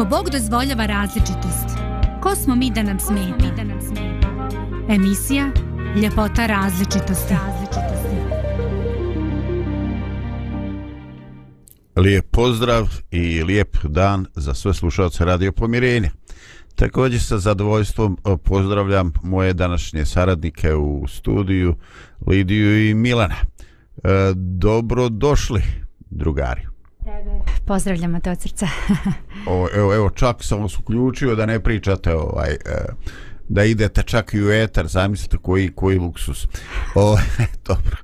Ako Bog dozvoljava različitost, ko smo mi da nam smeta? Da nam smeta? Emisija Ljepota različitosti. različitosti. Lijep pozdrav i lijep dan za sve slušalce Radio Pomirenja. Također sa zadovoljstvom e, pozdravljam moje današnje saradnike u studiju Lidiju i Milana. E, dobro došli, drugari tebe. Pozdravljamo te od srca. o, evo, evo, čak sam vas uključio da ne pričate ovaj... E, da idete čak i u etar, zamislite koji, koji luksus. O, dobro.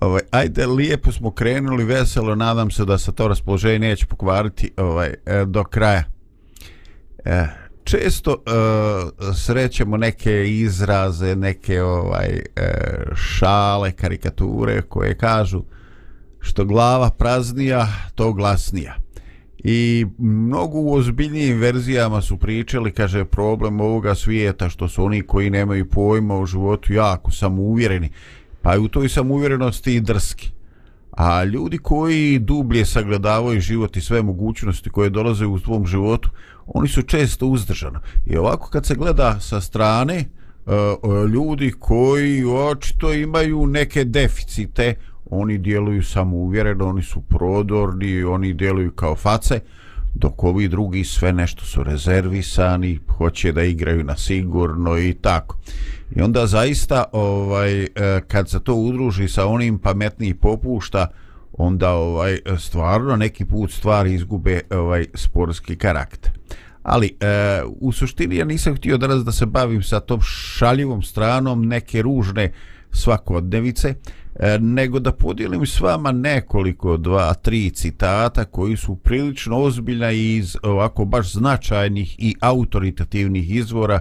ovaj, ajde, lijepo smo krenuli, veselo, nadam se da se to raspoloženje neće pokvariti ovaj, e, do kraja. E, često e, srećemo neke izraze, neke ovaj e, šale, karikature koje kažu e, što glava praznija, to glasnija. I mnogo u ozbiljnijim verzijama su pričali, kaže, problem ovoga svijeta, što su oni koji nemaju pojma u životu jako samouvjereni, pa i u toj samouvjerenosti i drski. A ljudi koji dublje sagledavaju život i sve mogućnosti koje dolaze u svom životu, oni su često uzdržani. I ovako kad se gleda sa strane, e, e, ljudi koji očito imaju neke deficite, oni djeluju samo uvjereno, oni su prodorni, oni djeluju kao face, dok ovi drugi sve nešto su rezervisani, hoće da igraju na sigurno i tako. I onda zaista, ovaj, e, kad se to udruži sa onim pametniji popušta, onda ovaj stvarno neki put stvari izgube ovaj sportski karakter. Ali e, u suštini ja nisam htio danas da se bavim sa tom šaljivom stranom neke ružne svakodnevice, E, nego da podijelim s vama nekoliko, dva, tri citata koji su prilično ozbiljna iz ovako baš značajnih i autoritativnih izvora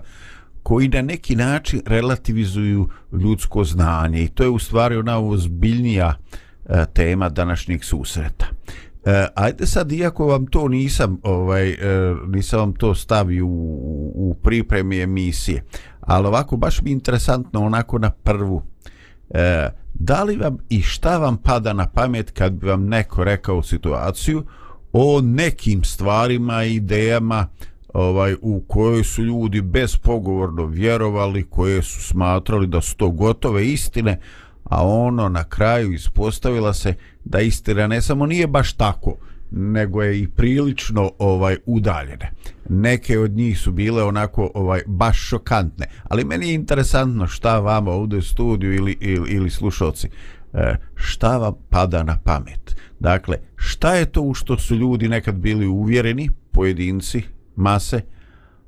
koji na neki način relativizuju ljudsko znanje i to je u stvari ona ozbiljnija e, tema današnjeg susreta. E, ajde sad, iako vam to nisam, ovaj, e, nisam vam to stavio u, u pripremi emisije, ali ovako baš mi interesantno onako na prvu. E, da li vam i šta vam pada na pamet kad bi vam neko rekao situaciju o nekim stvarima i idejama ovaj u kojoj su ljudi bespogovorno vjerovali, koje su smatrali da su to gotove istine, a ono na kraju ispostavila se da istina ne samo nije baš tako, nego je i prilično ovaj udaljene. Neke od njih su bile onako ovaj baš šokantne, ali meni je interesantno šta vama ovdje u studiju ili, ili, ili slušalci, e, šta vam pada na pamet? Dakle, šta je to u što su ljudi nekad bili uvjereni, pojedinci, mase, uh,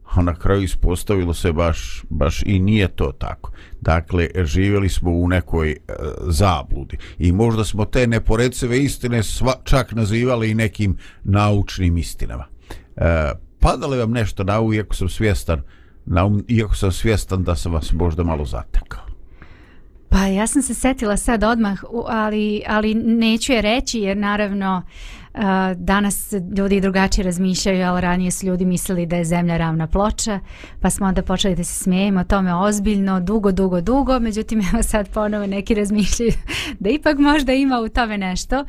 a na kraju ispostavilo se baš, baš i nije to tako. Dakle, živjeli smo u nekoj e, zabludi i možda smo te neporecive istine sva, čak nazivali i nekim naučnim istinama. E, padale vam nešto na u, iako sam svjestan, na um, iako sam svjestan da sam vas možda malo zatekao. Pa ja sam se setila sad odmah, ali, ali neću je reći jer naravno uh, danas ljudi drugačije razmišljaju, ali ranije su ljudi mislili da je zemlja ravna ploča, pa smo onda počeli da se smijemo tome ozbiljno, dugo, dugo, dugo, međutim evo sad ponovo neki razmišljaju da ipak možda ima u tome nešto,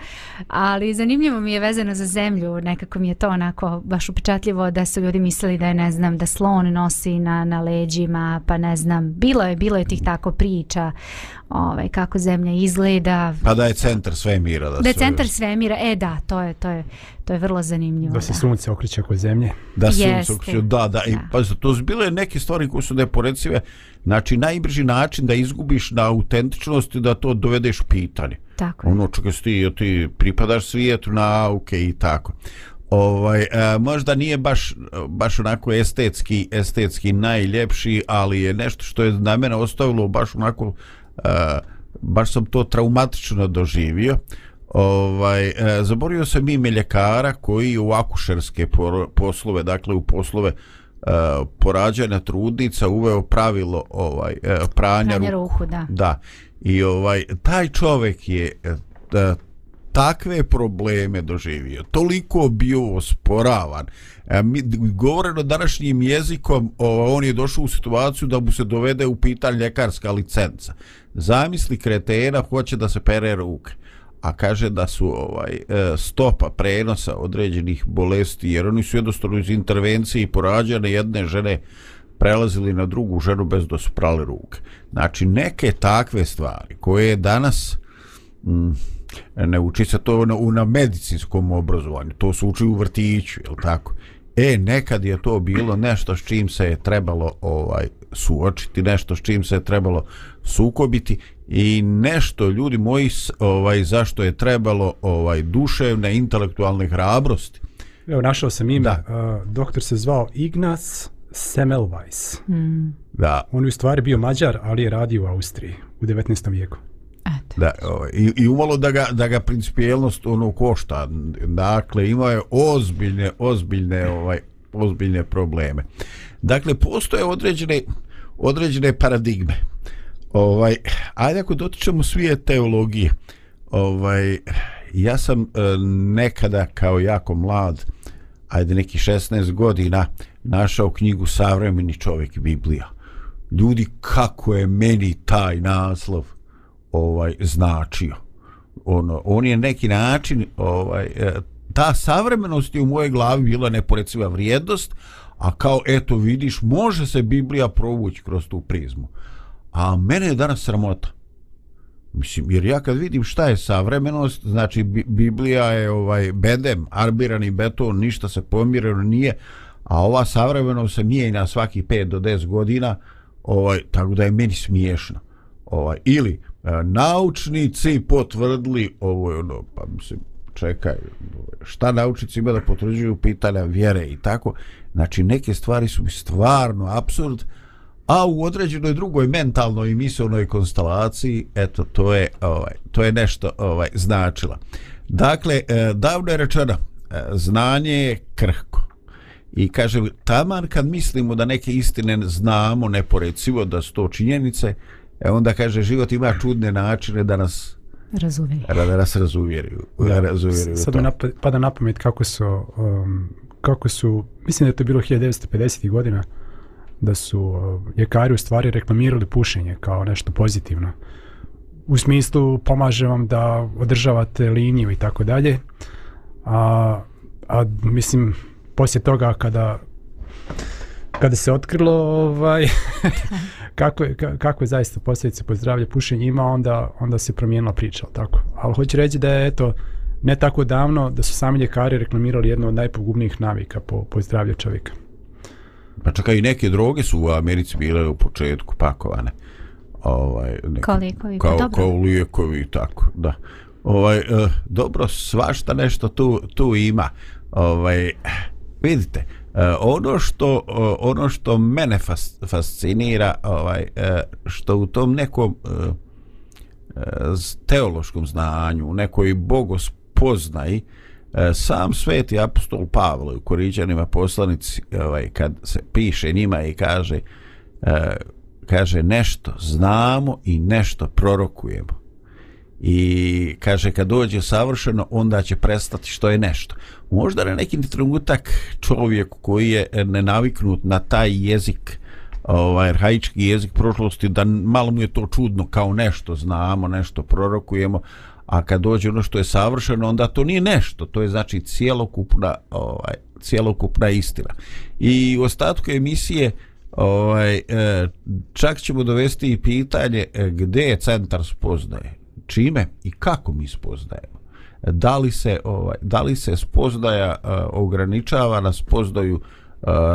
ali zanimljivo mi je vezano za zemlju, nekako mi je to onako baš upečatljivo da su ljudi mislili da je, ne znam, da slon nosi na, na leđima, pa ne znam, bilo je, bilo je tih tako priča, ovaj, kako zemlja izgleda. Pa da je centar svemira. Da, da je su... centar svemira, e da, to je, to je, to je vrlo zanimljivo. Da se da. sunce okreće oko zemlje. Da se sunce okreće, da, da. I, da. Pa, to su bile neke stvari koje su neporecive. Znači, najbrži način da izgubiš na autentičnosti, da to dovedeš u pitanje. Tako je. Ono čega ti, ti pripadaš svijetu, nauke i tako. Ovaj, a, e, možda nije baš, baš onako estetski, estetski najljepši, ali je nešto što je na mene ostavilo baš onako... A, e, baš sam to traumatično doživio. Ovaj, e, zaborio sam ime ljekara koji u akušerske poslove, dakle u poslove e, porađena trudnica uveo pravilo ovaj e, pranja, pranja ruku. Da. da. I ovaj taj čovjek je da, takve probleme doživio. Toliko bio osporavan. E, mi, govoreno današnjim jezikom, o, ovaj, on je došao u situaciju da mu se dovede u pitanje ljekarska licenca. Zamisli kretena hoće da se pere ruke. E, a kaže da su ovaj e, stopa prenosa određenih bolesti jer oni su jednostavno iz intervencije i porađane jedne žene prelazili na drugu ženu bez da su prali ruke. Znači neke takve stvari koje je danas mm, ne uči se to na, na medicinskom obrazovanju, to se uči u vrtiću, je tako? E, nekad je to bilo nešto s čim se je trebalo ovaj suočiti, nešto s čim se je trebalo sukobiti i nešto ljudi moji ovaj zašto je trebalo ovaj duševne intelektualne hrabrosti. Evo našao sam ime, da. Uh, doktor se zvao Ignas Semmelweis. Mm. Da. On je u stvari bio Mađar, ali je radio u Austriji u 19. vijeku. Eto. Da, o, ovaj, i, i umalo da ga, da ga principijelnost ono košta. Dakle, ima je ozbiljne, ozbiljne, ovaj, ozbiljne probleme. Dakle, postoje određene, određene paradigme. Ovaj, ajde ako dotičemo svije teologije, ovaj, ja sam e, nekada kao jako mlad, ajde neki 16 godina, našao knjigu Savremeni čovjek Biblija. Ljudi, kako je meni taj naslov ovaj značio. Ono, on je neki način ovaj e, ta savremenost je u mojoj glavi bila neporeciva vrijednost, a kao eto vidiš može se Biblija provući kroz tu prizmu. A mene je danas sramota. Mislim, jer ja kad vidim šta je savremenost, znači Biblija je ovaj bedem, arbirani beton, ništa se pomireno nije, a ova savremenost se nije na svaki 5 do 10 godina, ovaj, tako da je meni smiješno. Ovaj, ili E, naučnici potvrdili ovo je ono, pa mislim, čekaj, šta naučnici ima da potvrđuju pitanja vjere i tako. Znači, neke stvari su mi stvarno absurd, a u određenoj drugoj mentalnoj i misljenoj konstelaciji, eto, to je, ovaj, to je nešto ovaj značila. Dakle, e, davno je rečeno, e, znanje je krhko. I kažem, taman kad mislimo da neke istine znamo, neporecivo da su to činjenice, E onda kaže, život ima čudne načine da nas razuvjeri. Da nas razuvjeruju. Da, razuvjeruju sad to. mi nap pada na pamet kako su, um, kako su, mislim da je to bilo 1950. godina, da su um, ljekari u stvari reklamirali pušenje kao nešto pozitivno. U smislu pomaže vam da održavate liniju i tako dalje. A, a mislim, poslije toga kada, kada se otkrilo, ovaj, kako je, kako je zaista posljedice po zdravlje pušenje ima, onda, onda se promijenila priča, tako. Ali hoću reći da je, eto, ne tako davno da su sami ljekari reklamirali jednu od najpogubnijih navika po, po zdravlje čovjeka. Pa čakaj, i neke droge su u Americi bile u početku pakovane. Ovaj, neke, kao lijekovi, pa kao, dobro. Kao lijekovi, tako, da. Ovaj, eh, dobro, svašta nešto tu, tu ima. Ovaj, vidite, eh, E, ono što uh, ono što mene fas, fascinira ovaj uh, što u tom nekom uh, uh, teološkom znanju, nekoj bogos poznaj uh, sam sveti apostol Pavle u Korinđanima poslanici ovaj kad se piše njima i kaže uh, kaže nešto znamo i nešto prorokujemo i kaže kad dođe savršeno onda će prestati što je nešto možda na neki trenutak čovjek koji je nenaviknut na taj jezik ovaj arhaički jezik prošlosti da malo mu je to čudno kao nešto znamo nešto prorokujemo a kad dođe ono što je savršeno onda to nije nešto to je znači cjelokupna ovaj cjelokupna istina i u ostatku emisije ovaj e, čak ćemo dovesti i pitanje e, gdje je centar spoznaje čime i kako mi spoznajemo. Da li se, ovaj, da li se spoznaja uh, ograničava na spoznaju uh,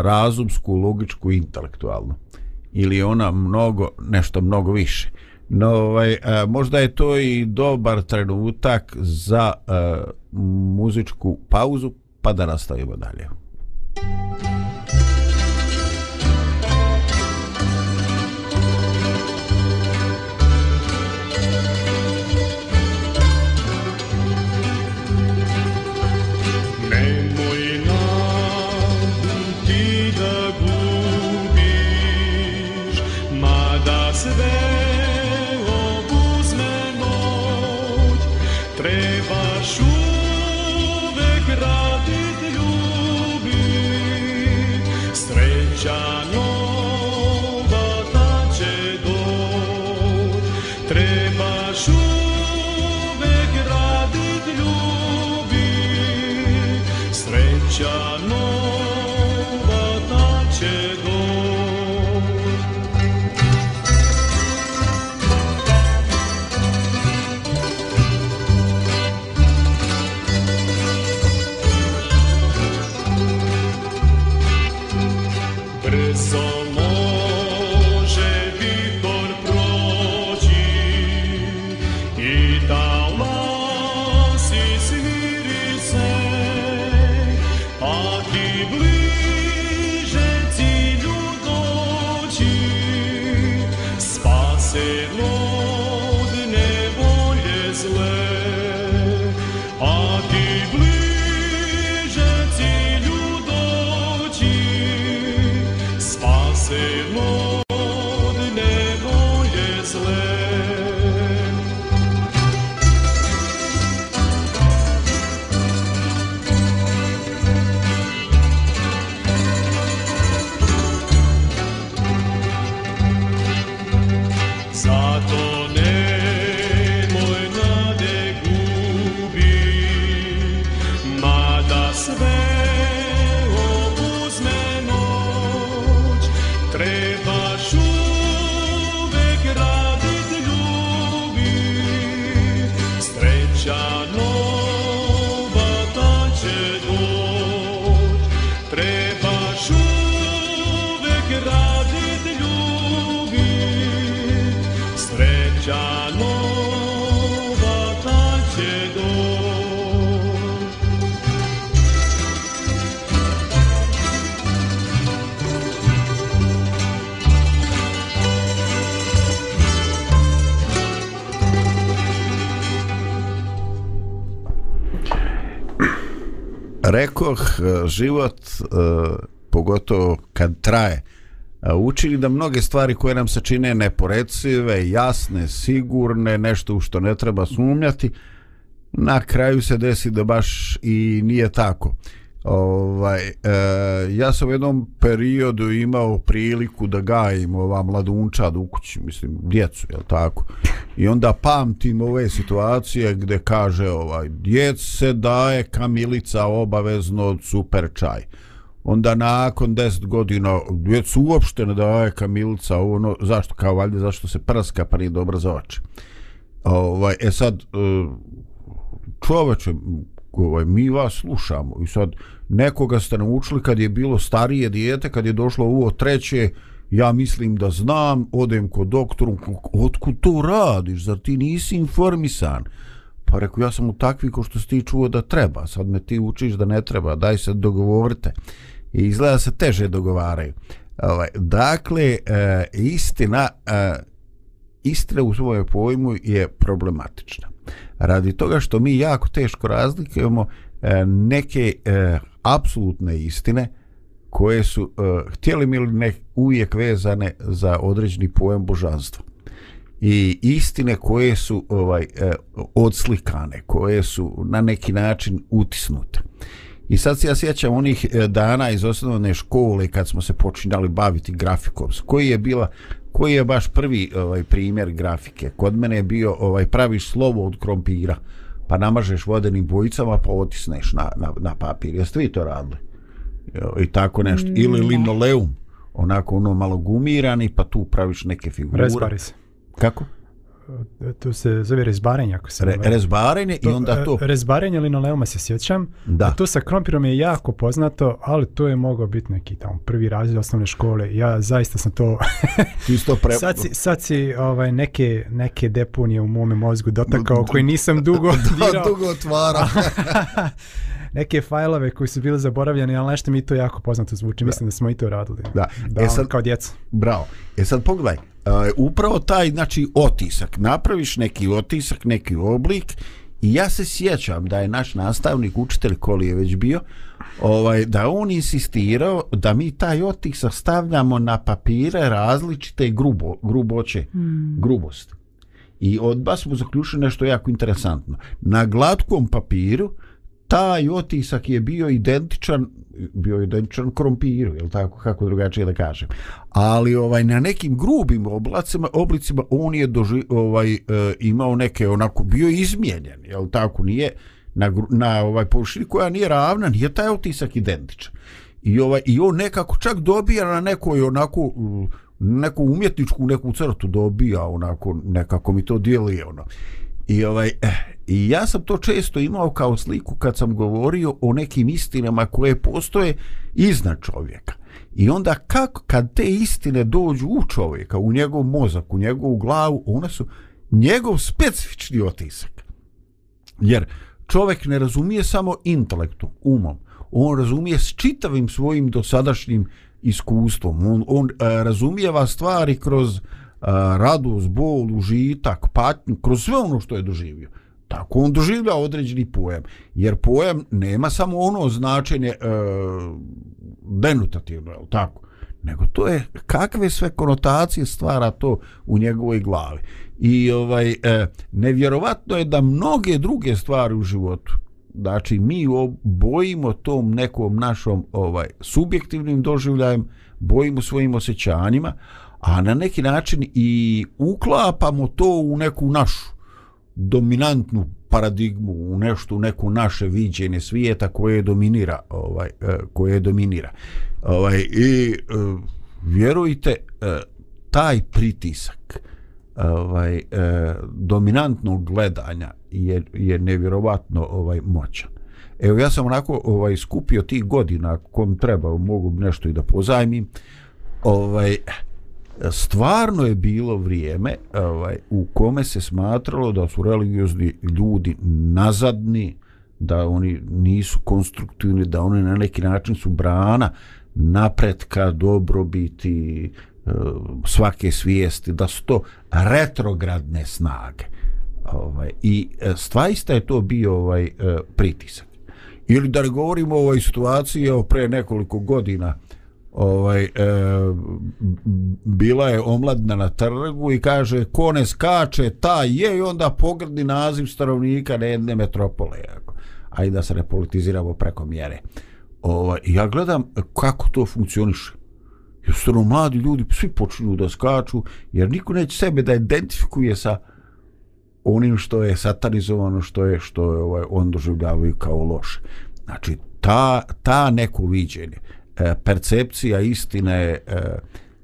razumsku, logičku, intelektualnu? Ili ona mnogo, nešto mnogo više? No, ovaj, uh, možda je to i dobar trenutak za uh, muzičku pauzu, pa da nastavimo dalje. Muzika rekoh, e, život, e, pogotovo kad traje, e, učini da mnoge stvari koje nam se čine neporecive, jasne, sigurne, nešto u što ne treba sumnjati, na kraju se desi da baš i nije tako. Uh, Ovaj, e, ja sam u jednom periodu imao priliku da gajim ova mladunčad u kući, mislim, djecu, jel tako? I onda pamtim ove situacije gde kaže, ovaj, djec se daje kamilica obavezno super čaj. Onda nakon 10 godina djecu uopšte ne daje kamilica, ono, zašto, kao valjda, zašto se prska pa nije dobro za oči. Ovaj, e sad, e, čoveče, ovaj, mi vas slušamo i sad nekoga ste naučili kad je bilo starije dijete, kad je došlo ovo treće, ja mislim da znam, odem kod doktoru, otkud to radiš, zar ti nisi informisan? Pa reku, ja sam u takvi ko što si ti čuo da treba, sad me ti učiš da ne treba, daj se dogovorite. I izgleda se teže dogovaraju. Ovaj, dakle, e, istina, e, istina u svojoj pojmu je problematična radi toga što mi jako teško razlikujemo e, neke e, apsolutne istine koje su e, htjeli mi ne uvijek vezane za određeni pojem božanstva i istine koje su ovaj e, odslikane koje su na neki način utisnute I sad se ja sjećam onih e, dana iz osnovne škole kad smo se počinjali baviti grafikom, koji je bila koji je baš prvi ovaj primjer grafike. Kod mene je bio ovaj pravi slovo od krompira. Pa namažeš vodenim bujicama pa otisneš na, na, na papir. Jeste vi to radili? I tako nešto. Mm, Ili linoleum. Onako ono malo gumirani pa tu praviš neke figure. Razpari se. Kako? E, to se zove rezbarenje ako se Re, rezbarenje to, i onda e, to rezbarenje linoleuma se sjećam da. to sa krompirom je jako poznato ali to je mogao biti neki tamo prvi razred osnovne škole ja zaista sam to ti što pre sad si, sad si ovaj neke neke deponije u mom mozgu dotakao koji nisam dugo da, dugo otvara neke fajlove koji su bili zaboravljeni, ali nešto mi to jako poznato zvuči. Da. Mislim da smo i to radili. Da. da e sad, kao djeca. Bravo. E sad pogledaj. Uh, upravo taj znači otisak. Napraviš neki otisak, neki oblik i ja se sjećam da je naš nastavnik, učitelj koli je već bio, ovaj, da on insistirao da mi taj otisak stavljamo na papire različite grubo, gruboće, hmm. grubosti. I odba smo zaključili nešto jako interesantno. Na glatkom papiru, taj otisak je bio identičan bio identičan krompiru, je tako kako drugačije da kažem. Ali ovaj na nekim grubim oblacima, oblicima on je doži, ovaj e, imao neke onako bio izmijenjen, je tako nije na, na ovaj površini koja nije ravna, nije taj otisak identičan. I ovaj i on nekako čak dobija na nekoj onako neku umjetničku neku crtu dobija onako nekako mi to djeluje ono. I ovaj eh, i ja sam to često imao kao sliku kad sam govorio o nekim istinama koje postoje iznad čovjeka. I onda kako kad te istine dođu u čovjeka, u njegov mozak, u njegovu glavu, one su njegov specifični otisak. Jer čovjek ne razumije samo intelektom, umom, on razumije s čitavim svojim dosadašnjim iskustvom. On on e, razumijeva stvari kroz e, radost, bol, užitak, patnju, kroz sve ono što je doživio. Tako on doživlja određeni pojam. Jer pojam nema samo ono značenje e, denutativno, je li tako? Nego to je kakve sve konotacije stvara to u njegovoj glavi. I ovaj e, nevjerovatno je da mnoge druge stvari u životu znači mi bojimo tom nekom našom ovaj subjektivnim doživljajem, bojimo svojim osjećanjima, a na neki način i uklapamo to u neku našu dominantnu paradigmu u nešto u neko naše viđenje svijeta koje dominira ovaj e, koje dominira ovaj i e, vjerujte e, taj pritisak ovaj dominantnog gledanja je je nevjerovatno ovaj moćan evo ja sam onako ovaj skupio tih godina kom treba mogu nešto i da pozajmim ovaj stvarno je bilo vrijeme ovaj, u kome se smatralo da su religiozni ljudi nazadni, da oni nisu konstruktivni, da oni na neki način su brana napretka, dobrobiti, eh, svake svijesti, da su to retrogradne snage. Ovaj, I eh, stvajista je to bio ovaj eh, pritisak. Ili da ne govorimo o ovoj situaciji, evo, pre nekoliko godina, ovaj e, bila je omladna na trgu i kaže ko ne skače ta je i onda pogrdi naziv stanovnika jedne metropole jako. Ajde da se ne politiziramo preko mjere. Ovaj ja gledam kako to funkcioniše. Jer stvarno mladi ljudi svi počinju da skaču jer niko neće sebe da identifikuje sa onim što je satanizovano, što je što je ovaj on doživljavaju kao loše. Znači ta ta neko viđenje. E, percepcija istine e,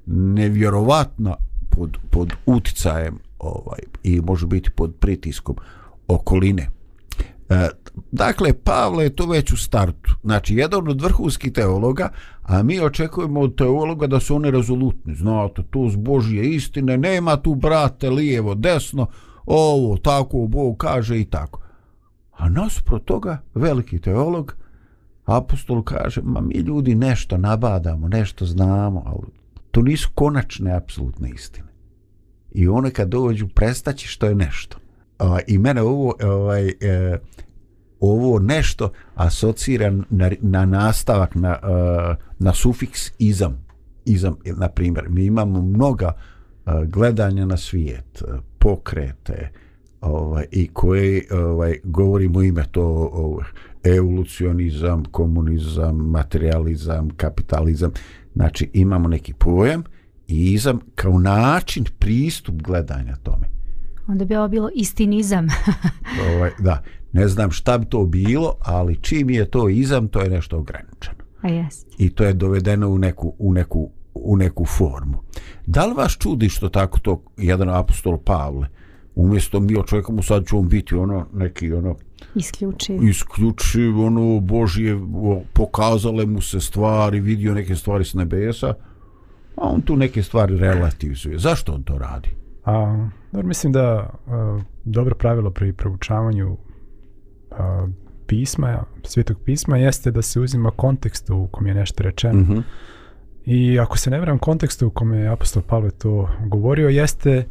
nevjerovatna pod, pod uticajem ovaj i može biti pod pritiskom okoline. E, dakle, Pavle je to već u startu. Znači, jedan od vrhunskih teologa, a mi očekujemo od teologa da su oni rezolutni. Znate, to s Božje istine, nema tu brate lijevo, desno, ovo, tako, Bog kaže i tako. A nasuprot toga, veliki teolog, e, apostol kaže, ma mi ljudi nešto nabadamo, nešto znamo, ali to nisu konačne apsolutne istine. I one kad dođu, prestaći što je nešto. A, I mene ovo, ovaj, e, ovo nešto asocira na, na nastavak, na, e, na sufiks izam. izam na primjer, mi imamo mnoga e, gledanja na svijet, e, pokrete, pokrete, ovaj, i koje ovaj, govorimo ime to ovaj, evolucionizam, komunizam, materializam, kapitalizam. Znači imamo neki pojam i izam kao način pristup gledanja tome. Onda bi ovo bilo istinizam. ovaj, da, ne znam šta bi to bilo, ali čim je to izam, to je nešto ograničeno. A jest. I to je dovedeno u neku, u neku, u neku formu. Da li vas čudi što tako to jedan apostol Pavle umjesto mi očekam u sad će on biti ono neki ono isključiv isključiv ono božje pokazale mu se stvari vidio neke stvari s nebesa a on tu neke stvari relativizuje zašto on to radi a dobro mislim da a, dobro pravilo pri proučavanju a, pisma svetog pisma jeste da se uzima kontekst u kom je nešto rečeno mm -hmm. i ako se ne vjeram kontekstu u kom je apostol Pavle to govorio jeste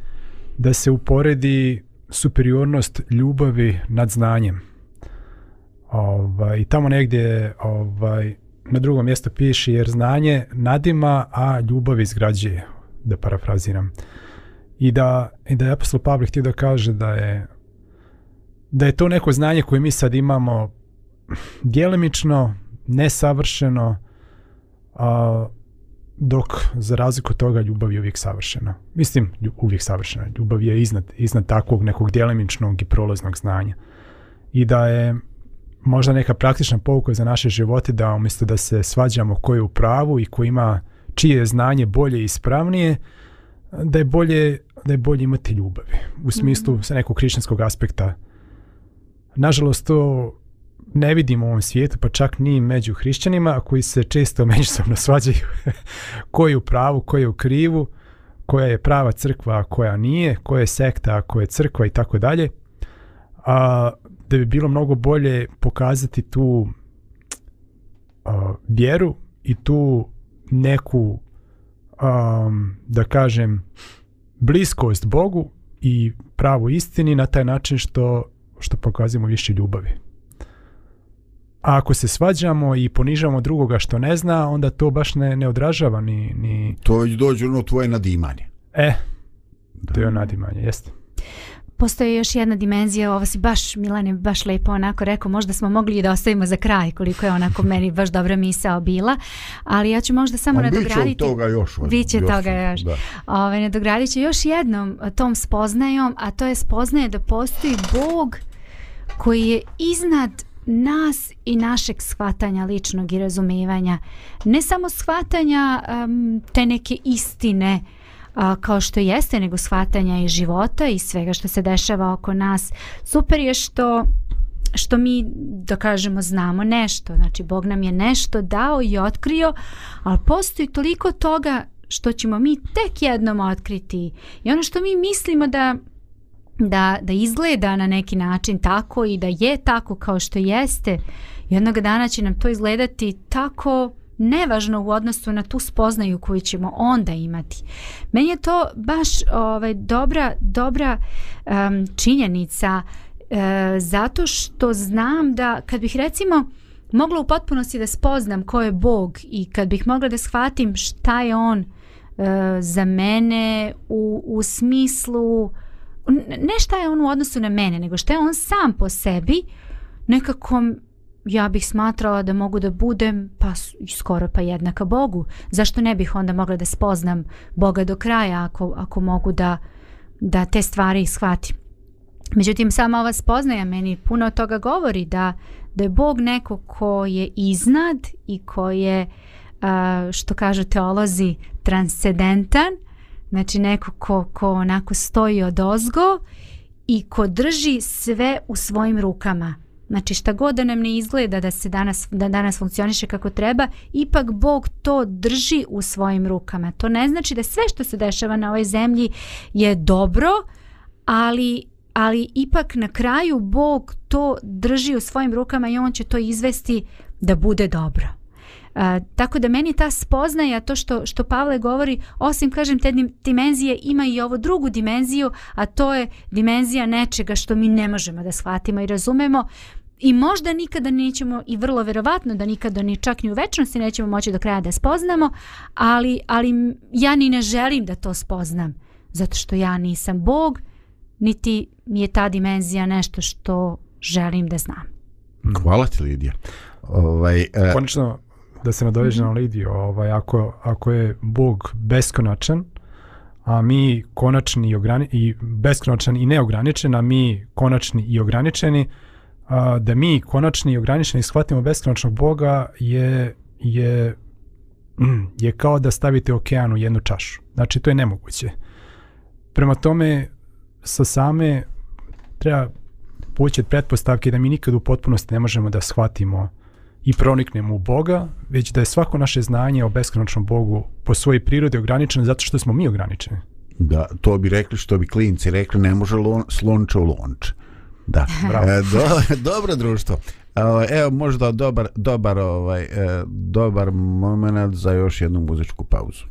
da se uporedi superiornost ljubavi nad znanjem. Ovaj, I tamo negdje ovaj, na drugom mjestu piše jer znanje nadima, a ljubav izgrađuje, da parafraziram. I da, i da je apostol Pavle htio da kaže da je da je to neko znanje koje mi sad imamo djelimično, nesavršeno, a, uh, dok za razliku od toga ljubav je uvijek savršena. Mislim, uvijek savršena. Ljubav je iznad, iznad takvog nekog djelemičnog i prolaznog znanja. I da je možda neka praktična pouka za naše živote da umjesto da se svađamo ko je u pravu i ko ima čije je znanje bolje i ispravnije, da je bolje, da je bolje imati ljubavi. U smislu mm -hmm. sa nekog krišćanskog aspekta. Nažalost, to ne vidimo u ovom svijetu, pa čak ni među hrišćanima, koji se često međusobno svađaju ko je u pravu, ko je u krivu, koja je prava crkva, a koja nije, koja je sekta, a koja je crkva i tako dalje. A, da bi bilo mnogo bolje pokazati tu a, vjeru i tu neku, a, da kažem, bliskost Bogu i pravu istini na taj način što što pokazujemo više ljubavi. A ako se svađamo i ponižamo drugoga što ne zna, onda to baš ne, ne odražava ni, ni... To već dođe ono tvoje nadimanje. E, da. to je nadimanje, jeste. Postoji još jedna dimenzija, ovo si baš, Milane, baš lepo onako rekao, možda smo mogli i da ostavimo za kraj koliko je onako meni baš dobra misao bila, ali ja ću možda samo On nadograditi... Biće toga još. Ono, Biće još, toga još. Da. Ove, nadogradit ću još jednom tom spoznajom, a to je spoznaje da postoji Bog koji je iznad nas i našeg shvatanja ličnog i razumevanja. Ne samo shvatanja um, te neke istine uh, kao što jeste, nego shvatanja i života i svega što se dešava oko nas. Super je što što mi da kažemo znamo nešto, znači Bog nam je nešto dao i otkrio, ali postoji toliko toga što ćemo mi tek jednom otkriti i ono što mi mislimo da da, da izgleda na neki način tako i da je tako kao što jeste, jednog dana će nam to izgledati tako nevažno u odnosu na tu spoznaju koju ćemo onda imati. Meni je to baš ovaj, dobra, dobra um, činjenica e, zato što znam da kad bih recimo mogla u potpunosti da spoznam ko je Bog i kad bih mogla da shvatim šta je On e, za mene u, u smislu uh, ne šta je on u odnosu na mene, nego šta je on sam po sebi, nekako ja bih smatrala da mogu da budem pa skoro pa jednaka Bogu. Zašto ne bih onda mogla da spoznam Boga do kraja ako, ako mogu da, da te stvari shvatim? Međutim, sama ova spoznaja meni puno toga govori da, da je Bog neko ko je iznad i ko je, što kažu teolozi, transcendentan, Znači neko ko, ko onako stoji od ozgo i ko drži sve u svojim rukama. Znači šta god da nam ne izgleda da se danas, da danas funkcioniše kako treba, ipak Bog to drži u svojim rukama. To ne znači da sve što se dešava na ovoj zemlji je dobro, ali ali ipak na kraju Bog to drži u svojim rukama i on će to izvesti da bude dobro. A, tako da meni ta spoznaja, to što, što Pavle govori, osim, kažem, te dimenzije, ima i ovo drugu dimenziju, a to je dimenzija nečega što mi ne možemo da shvatimo i razumemo. I možda nikada nećemo, i vrlo verovatno da nikada ni čak ni u večnosti nećemo moći do kraja da spoznamo, ali, ali ja ni ne želim da to spoznam, zato što ja nisam Bog, niti mi je ta dimenzija nešto što želim da znam. Hvala ti, Lidija. Ovaj, uh... E, Konično, da se nadoveže mm -hmm. na mhm. Lidiju, ovaj, ako, ako je Bog beskonačan, a mi konačni i, ograni, i beskonačan i neograničen, a mi konačni i ograničeni, a, da mi konačni i ograničeni shvatimo beskonačnog Boga je, je, mm, je kao da stavite okeanu jednu čašu. Znači, to je nemoguće. Prema tome, sa same treba poći od pretpostavke da mi nikad u potpunosti ne možemo da shvatimo uh, i proniknemo u Boga, već da je svako naše znanje o beskonačnom Bogu po svojoj prirodi ograničeno zato što smo mi ograničeni. Da, to bi rekli što bi klinci rekli, ne može lon, slonče u lonče. Da, e, do, dobro društvo. E, evo možda dobar, dobar, ovaj, e, dobar moment za još jednu muzičku pauzu.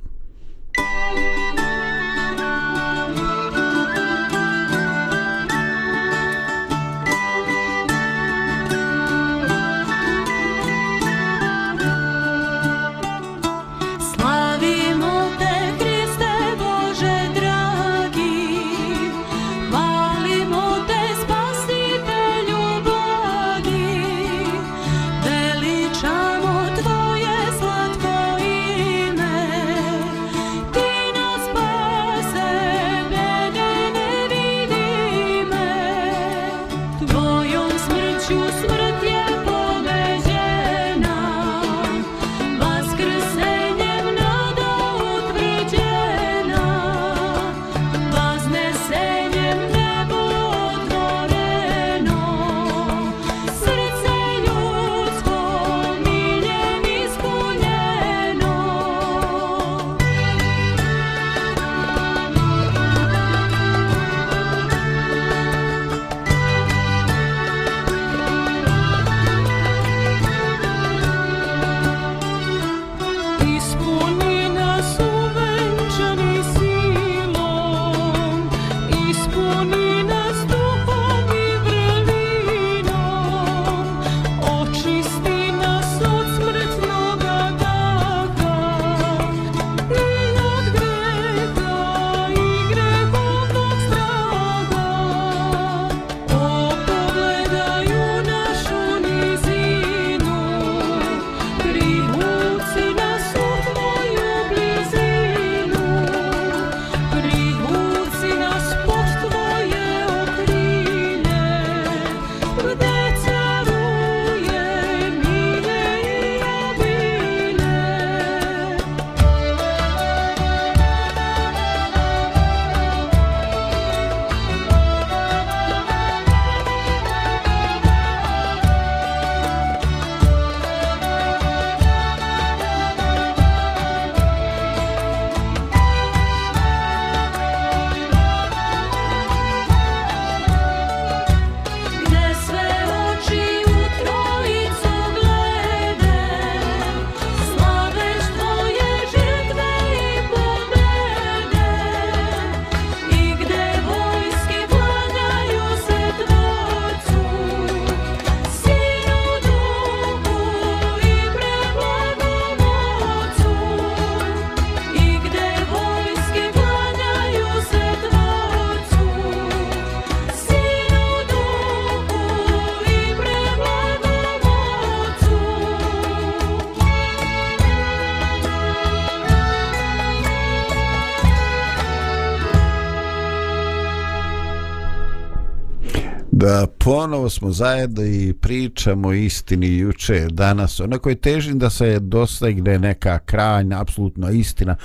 da ponovo smo zajedno i pričamo istini juče, danas, onako je težin da se dostegne neka krajna, apsolutna istina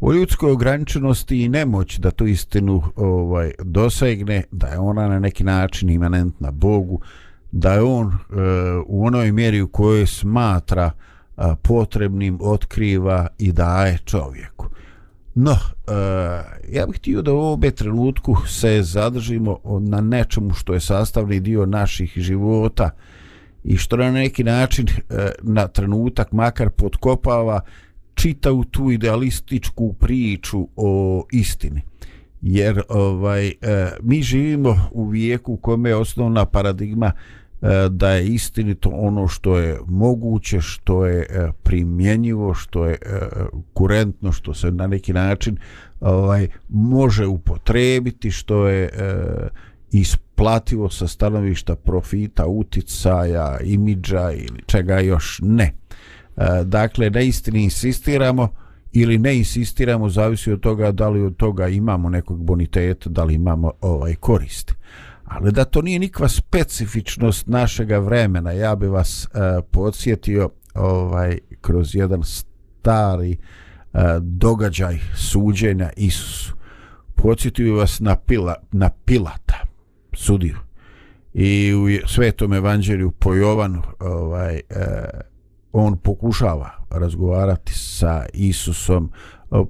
u ljudskoj ograničenosti i nemoći da tu istinu ovaj dosegne, da je ona na neki način imanentna Bogu, da je on e, u onoj mjeri u kojoj smatra e, potrebnim, otkriva i daje čovjeku. E, No, uh, ja bih htio da u ovome trenutku se zadržimo na nečemu što je sastavni dio naših života i što na neki način uh, na trenutak makar podkopava čita u tu idealističku priču o istini. Jer ovaj uh, mi živimo u vijeku u kome je osnovna paradigma uh, E, da je istinito ono što je moguće, što je e, primjenjivo, što je e, kurentno, što se na neki način ovaj može upotrebiti, što je isplativo sa stanovišta profita, uticaja, imidža ili čega još ne. Dakle, na istini insistiramo ili ne insistiramo, zavisi od toga da li od toga imamo nekog boniteta, da li imamo ovaj koristi ali da to nije nikva specifičnost našega vremena ja bi vas e, podsjetio ovaj kroz jedan stari e, događaj suđenja Isusu podsjetio bi vas na, pila, na Pilata sudiju i u svetom evanđelju po Jovanu ovaj, e, on pokušava razgovarati sa Isusom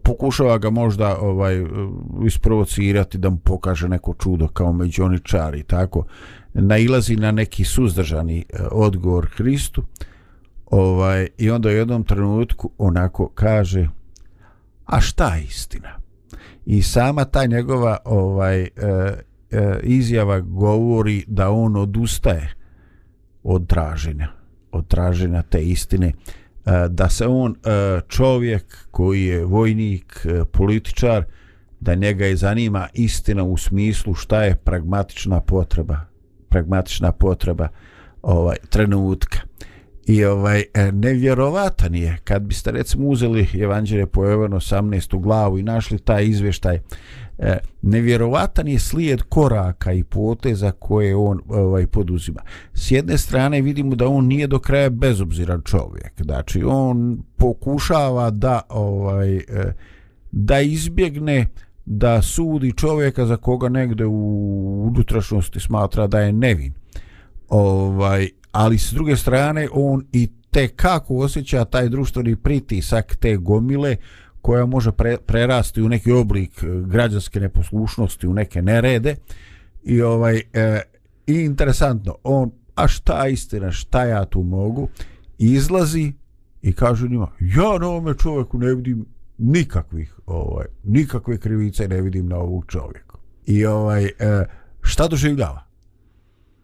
pokušava ga možda ovaj isprovocirati da mu pokaže neko čudo kao međoničar i tako nailazi na neki suzdržani e, odgovor Kristu ovaj i onda u jednom trenutku onako kaže a šta je istina i sama ta njegova ovaj e, e, izjava govori da on odustaje od traženja od traženja te istine uh, E, da se on e, čovjek koji je vojnik, e, političar, da njega je zanima istina u smislu šta je pragmatična potreba, pragmatična potreba ovaj trenutka. I ovaj nevjerovatan je kad biste recimo uzeli Evanđelje po Jovanu 18. glavu i našli taj izvještaj uh, E, nevjerovatan je slijed koraka i poteza koje on ovaj poduzima. S jedne strane vidimo da on nije do kraja bezobziran čovjek. Znači on pokušava da ovaj e, da izbjegne da sudi čovjeka za koga negde u unutrašnosti smatra da je nevin. Ovaj ali s druge strane on i te kako osjeća taj društveni pritisak te gomile koja može pre, prerasti u neki oblik e, građanske neposlušnosti, u neke nerede. I ovaj e, i interesantno, on a šta istina, šta ja tu mogu? Izlazi i kaže njima: "Ja na ovome čovjeku ne vidim nikakvih ovaj nikakve krivice ne vidim na ovog čovjeka." I ovaj e, šta doživljava?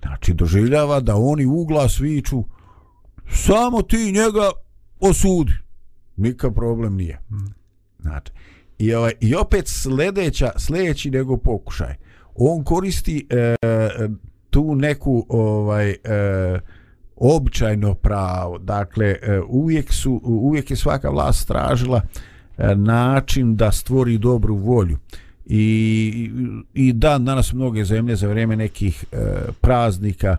Znači doživljava da oni u glas viču samo ti njega osudi. Nikak problem nije. Hmm. Znači, i, ovaj, i opet sljedeća, sljedeći nego pokušaj. On koristi e, tu neku ovaj e, običajno pravo. Dakle, e, uvijek, su, uvijek je svaka vlast tražila e, način da stvori dobru volju. I, i dan danas mnoge zemlje za vrijeme nekih e, praznika e,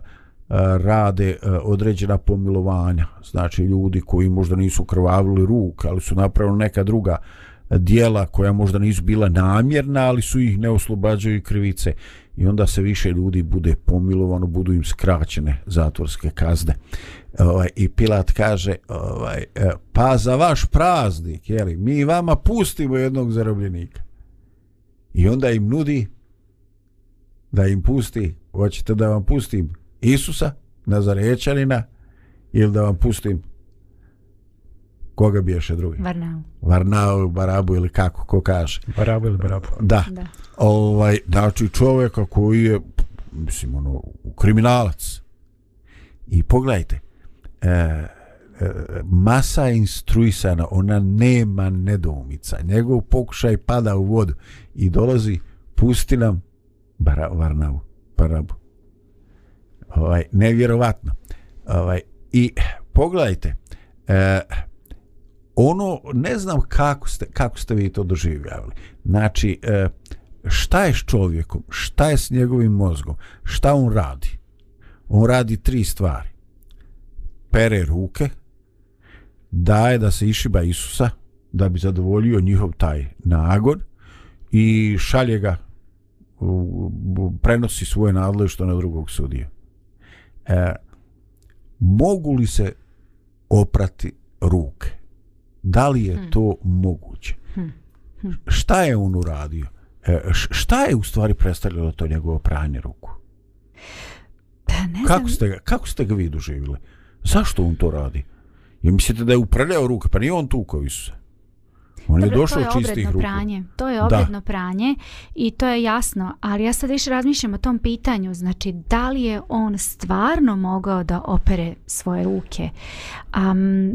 rade e, određena pomilovanja. Znači ljudi koji možda nisu krvavili ruke, ali su napravili neka druga uh, dijela koja možda nisu bila namjerna, ali su ih ne oslobađaju krivice i onda se više ljudi bude pomilovano, budu im skraćene zatvorske kazne. Ovaj, I Pilat kaže, ovaj, e, pa za vaš praznik, jeli, mi vama pustimo jednog zarobljenika. I onda im nudi da im pusti, hoćete da vam pustim Isusa, Nazarećanina, ili da vam pustim koga bi ješe drugi? Varnau. Varnau, Barabu ili kako, ko kaže. Barabu ili Barabu. Da. da. Ovaj, znači čovjeka koji je, mislim, ono, kriminalac. I pogledajte, e, e masa je instruisana, ona nema nedoumica. Njegov pokušaj pada u vodu i dolazi, pusti nam bara, Varnavu, Barabu. Ovaj, nevjerovatno. Ovaj, I pogledajte, e, ono, ne znam kako ste, kako ste vi to doživljavali. Znači, e, šta je s čovjekom, šta je s njegovim mozgom, šta on radi? On radi tri stvari. Pere ruke, daje da se išiba Isusa, da bi zadovoljio njihov taj nagod i šalje ga, u, u, prenosi svoje nadležite na drugog sudija. E, mogu li se oprati ruke? da li je hmm. to hmm. moguće hmm. Hmm. šta je on uradio e, šta je u stvari predstavljalo to njegovo pranje ruku da, pa ne kako, znam. ste ga, kako ste ga vi doživjeli zašto on to radi Je mislite da je upraljao ruke pa nije on tu koji su se On je došao čistih ruku. Pranje. To je obredno da. pranje i to je jasno, ali ja sad više razmišljam o tom pitanju, znači da li je on stvarno mogao da opere svoje ruke? Um,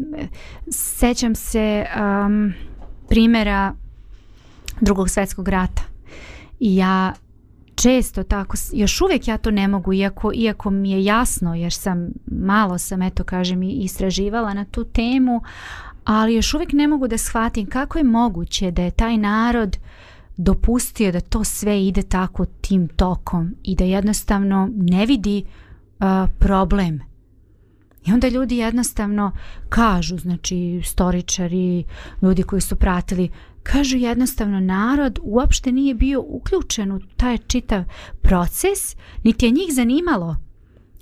sećam se um, primjera drugog svjetskog rata. Ja često tako, još uvijek ja to ne mogu, iako, iako mi je jasno, jer sam malo sam, eto kažem, istraživala na tu temu, ali još uvijek ne mogu da shvatim kako je moguće da je taj narod dopustio da to sve ide tako tim tokom i da jednostavno ne vidi uh, problem. I onda ljudi jednostavno kažu, znači storičari, ljudi koji su pratili, kažu jednostavno narod uopšte nije bio uključen u taj čitav proces, niti je njih zanimalo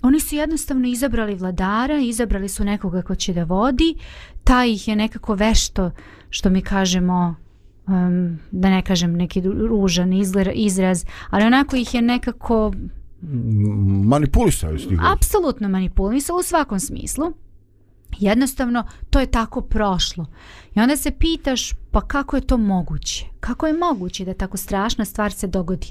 Oni su jednostavno izabrali vladara, izabrali su nekoga ko će da vodi, ta ih je nekako vešto, što mi kažemo, um, da ne kažem neki ružan izgled, izraz, ali onako ih je nekako... Manipulisao s njih. Apsolutno manipulisao u svakom smislu. Jednostavno, to je tako prošlo. Uh, I onda se pitaš pa kako je to moguće? Kako je moguće da tako strašna stvar se dogodi?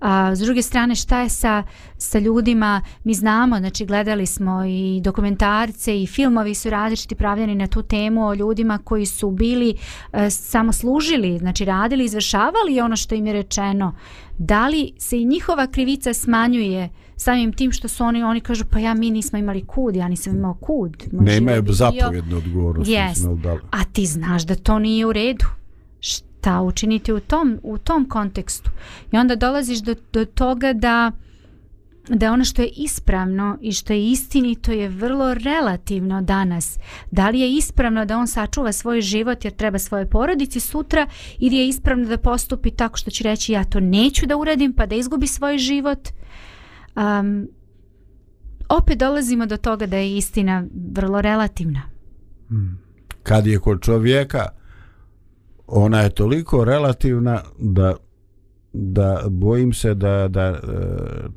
A, s druge strane, šta je sa, sa ljudima? Mi znamo, znači gledali smo i dokumentarce i filmovi su različiti pravljeni na tu temu o ljudima koji su bili e, samo služili, znači radili, izvršavali ono što im je rečeno. Da li se i njihova krivica smanjuje samim tim što su oni, oni kažu pa ja mi nismo imali kud, ja nisam imao kud. Nema je zapovjedne odgovornosti. Yes. A ti znaš znaš da to nije u redu šta učiniti u tom, u tom kontekstu i onda dolaziš do, do toga da da ono što je ispravno i što je istinito je vrlo relativno danas. Da li je ispravno da on sačuva svoj život jer treba svoje porodici sutra ili je ispravno da postupi tako što će reći ja to neću da uradim pa da izgubi svoj život. Um, opet dolazimo do toga da je istina vrlo relativna. Mm kad je kod čovjeka ona je toliko relativna da da bojim se da da e,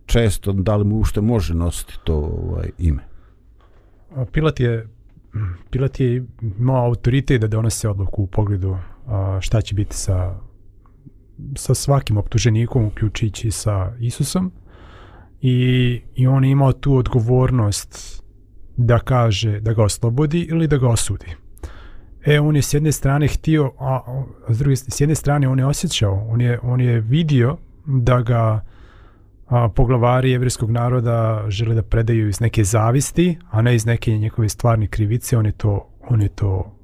često da li mu ušte može nositi to ovaj ime. Pilat je Pilat je imao autoritet da donese odluku u pogledu šta će biti sa sa svakim optuženikom uključujući sa Isusom i, i on je imao tu odgovornost da kaže da ga oslobodi ili da ga osudi. E, on je s jedne strane htio, a, a s druge s jedne strane on je osjećao, on je, on je vidio da ga a, poglavari jevrijskog naroda žele da predaju iz neke zavisti, a ne iz neke njekove stvarne krivice, on je to, on je to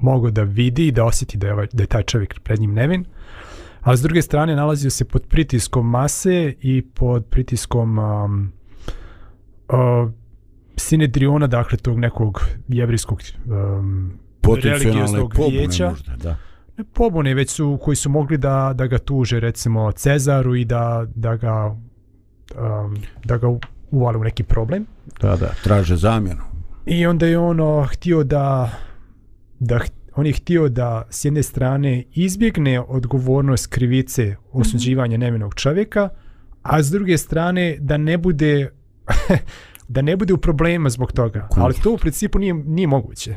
mogao da vidi i da osjeti da je, ovaj, da je taj čovjek pred njim nevin. A s druge strane nalazio se pod pritiskom mase i pod pritiskom um, um, Sinedriona, dakle tog nekog jevrijskog um, potencijalne pobune vijeća, možda, da. Ne pobune, već su, koji su mogli da, da ga tuže, recimo, Cezaru i da, da ga um, da ga uvali u neki problem. Da, da, traže zamjenu. I onda je ono htio da, da on je htio da s jedne strane izbjegne odgovornost krivice osuđivanja mhm. nevinog čovjeka, a s druge strane da ne bude da ne bude u problema zbog toga. Ali to u principu nije, nije moguće.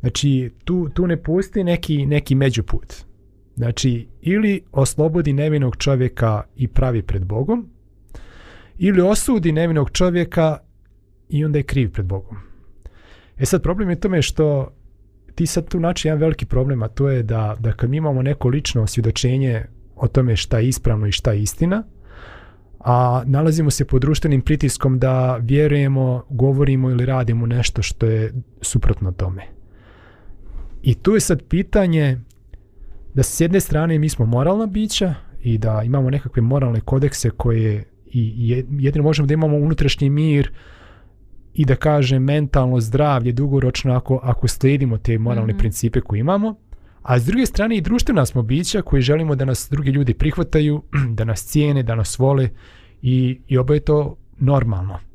Znači, tu, tu ne postoji neki, neki međuput. Znači, ili oslobodi nevinog čovjeka i pravi pred Bogom, ili osudi nevinog čovjeka i onda je kriv pred Bogom. E sad, problem je tome što ti sad tu znači jedan veliki problem, a to je da, da kad mi imamo neko lično osvjedočenje o tome šta je ispravno i šta je istina, a nalazimo se pod društvenim pritiskom da vjerujemo, govorimo ili radimo nešto što je suprotno tome. I tu je sad pitanje da s jedne strane mi smo moralna bića i da imamo nekakve moralne kodekse koje i jedino možemo da imamo unutrašnji mir i da kaže mentalno zdravlje dugoročno ako, ako slijedimo te moralne mm -hmm. principe koje imamo. A s druge strane i društvena smo bića koji želimo da nas drugi ljudi prihvataju, da nas cijene, da nas vole i, i oba je to normalno. Mm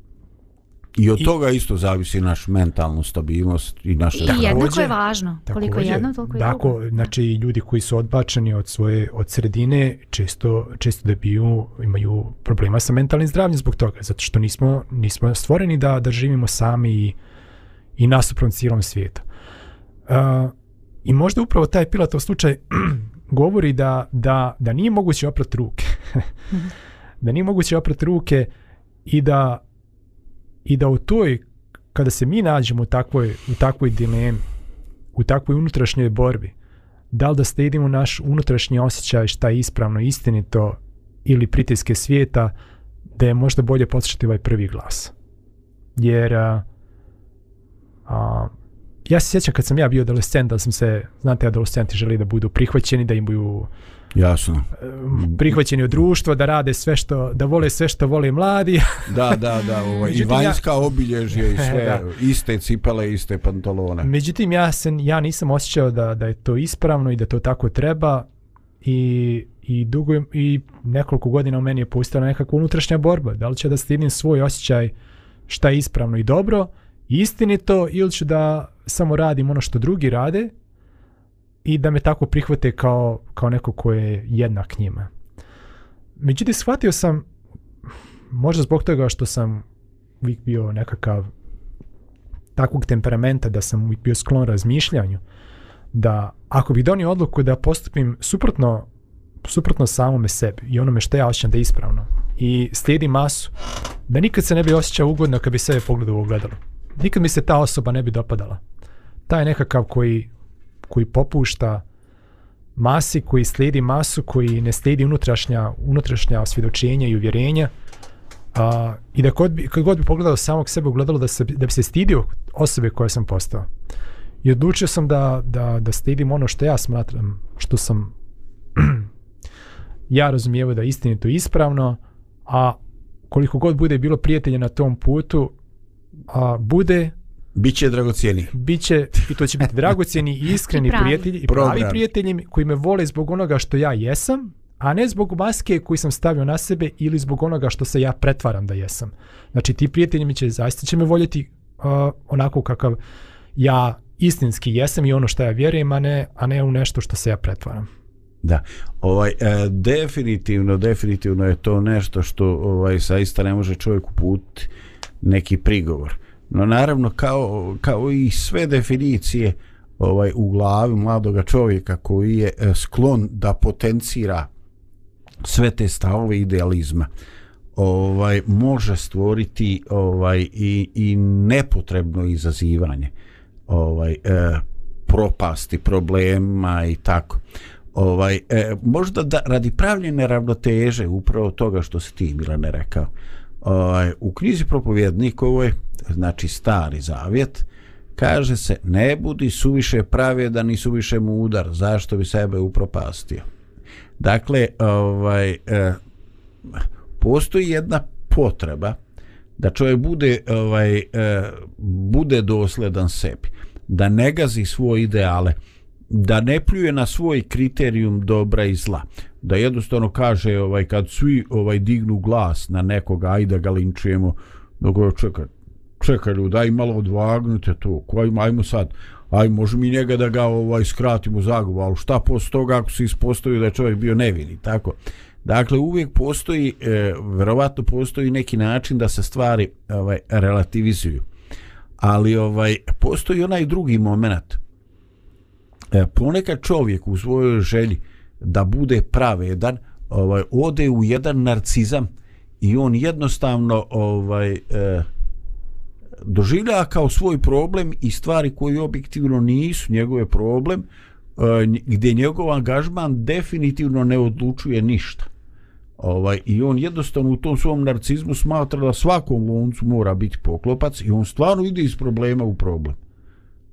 I od I, toga isto zavisi naš mentalnu stabilnost i naša zdravlje. I jednako je važno, koliko je jedno, toliko je tako, drugo. Tako, znači ljudi koji su odbačeni od svoje od sredine često često dobiju imaju problema sa mentalnim zdravljem zbog toga, zato što nismo nismo stvoreni da da živimo sami i i nasuprot cijelom svijetu. Uh, I možda upravo taj Pilatov slučaj govori da, da, da nije moguće oprati ruke. Mhm. da nije moguće oprati ruke i da i da u toj kada se mi nađemo u takvoj, u takvoj dilemi, u takvoj unutrašnjoj borbi, da li da stedimo naš unutrašnji osjećaj šta je ispravno, istinito ili pritiske svijeta, da je možda bolje poslušati ovaj prvi glas. Jer a, a, ja se sjećam kad sam ja bio adolescent, da sam se, znate, adolescenti želi da budu prihvaćeni, da im budu Jasno. Prihvaćeni u društvo da rade sve što da vole sve što vole mladi. da, da, da, ovo, Međutim, i vanjska ja... obilježje i sve iste cipele, iste pantalone. Međutim ja se ja nisam osjećao da da je to ispravno i da to tako treba i i dugo i nekoliko godina u meni je postala nekakva unutrašnja borba, da li će da stidim svoj osjećaj šta je ispravno i dobro, istinito ili ću da samo radim ono što drugi rade i da me tako prihvate kao, kao neko ko je jednak njima. Međutim, shvatio sam, možda zbog toga što sam uvijek bio nekakav takvog temperamenta da sam uvijek bio sklon razmišljanju, da ako bih donio odluku da postupim suprotno, suprotno samome sebi i onome što ja osjećam da je ispravno i slijedi masu, da nikad se ne bi osjećao ugodno kad bi sebe pogledao u ogledalo. Nikad mi se ta osoba ne bi dopadala. Taj nekakav koji koji popušta masi, koji slijedi masu, koji ne slijedi unutrašnja, unutrašnja osvjedočenja i uvjerenja. A, I da kod bi, kod god bi pogledao samog sebe, ugledalo da, se, da bi se stidio osobe koje sam postao. I odlučio sam da, da, da stidim ono što ja smatram, što sam ja razumijevo da istinito to ispravno, a koliko god bude bilo prijatelje na tom putu, a, bude, Biće dragocijeni. Biće, i to će biti dragocijeni i iskreni I prijatelji i pravi prijatelji koji me vole zbog onoga što ja jesam, a ne zbog maske koji sam stavio na sebe ili zbog onoga što se ja pretvaram da jesam. Znači ti prijatelji mi će zaista će me voljeti uh, onako kakav ja istinski jesam i ono što ja vjerujem, a ne, a ne u nešto što se ja pretvaram. Da. Ovaj e, definitivno definitivno je to nešto što ovaj saista ne može čovjek put neki prigovor. E, No naravno kao, kao i sve definicije ovaj u glavi mladoga čovjeka koji je e, sklon da potencira sve te stavove idealizma ovaj može stvoriti ovaj i, i nepotrebno izazivanje ovaj eh, propasti problema i tako ovaj eh, možda da radi pravljene ravnoteže upravo toga što se ti Milane rekao ovaj, u knjizi propovjednikovoj ovaj, znači stari zavjet, kaže se ne budi suviše pravjedan i suviše mudar, zašto bi sebe upropastio. Dakle, ovaj, e, postoji jedna potreba da čovjek bude, ovaj, e, bude dosledan sebi, da ne gazi svoje ideale, da ne pljuje na svoj kriterijum dobra i zla da jednostavno kaže ovaj kad svi ovaj dignu glas na nekoga ajde ga linčujemo dok čekaj ovaj čekaj ljudi, aj malo odvagnite to, kojim, ajmo sad, aj možemo i njega da ga ovaj, skratimo zagubu, ali šta posto toga ako se ispostavio da je čovjek bio nevini, tako. Dakle, uvijek postoji, e, verovatno postoji neki način da se stvari ovaj, relativizuju. Ali ovaj postoji onaj drugi moment. E, ponekad čovjek u svojoj želji da bude pravedan, ovaj, ode u jedan narcizam i on jednostavno ovaj, e, doživlja kao svoj problem i stvari koji objektivno nisu njegove problem eh, gdje njegov angažman definitivno ne odlučuje ništa ovaj, i on jednostavno u tom svom narcizmu smatra da svakom loncu mora biti poklopac i on stvarno ide iz problema u problem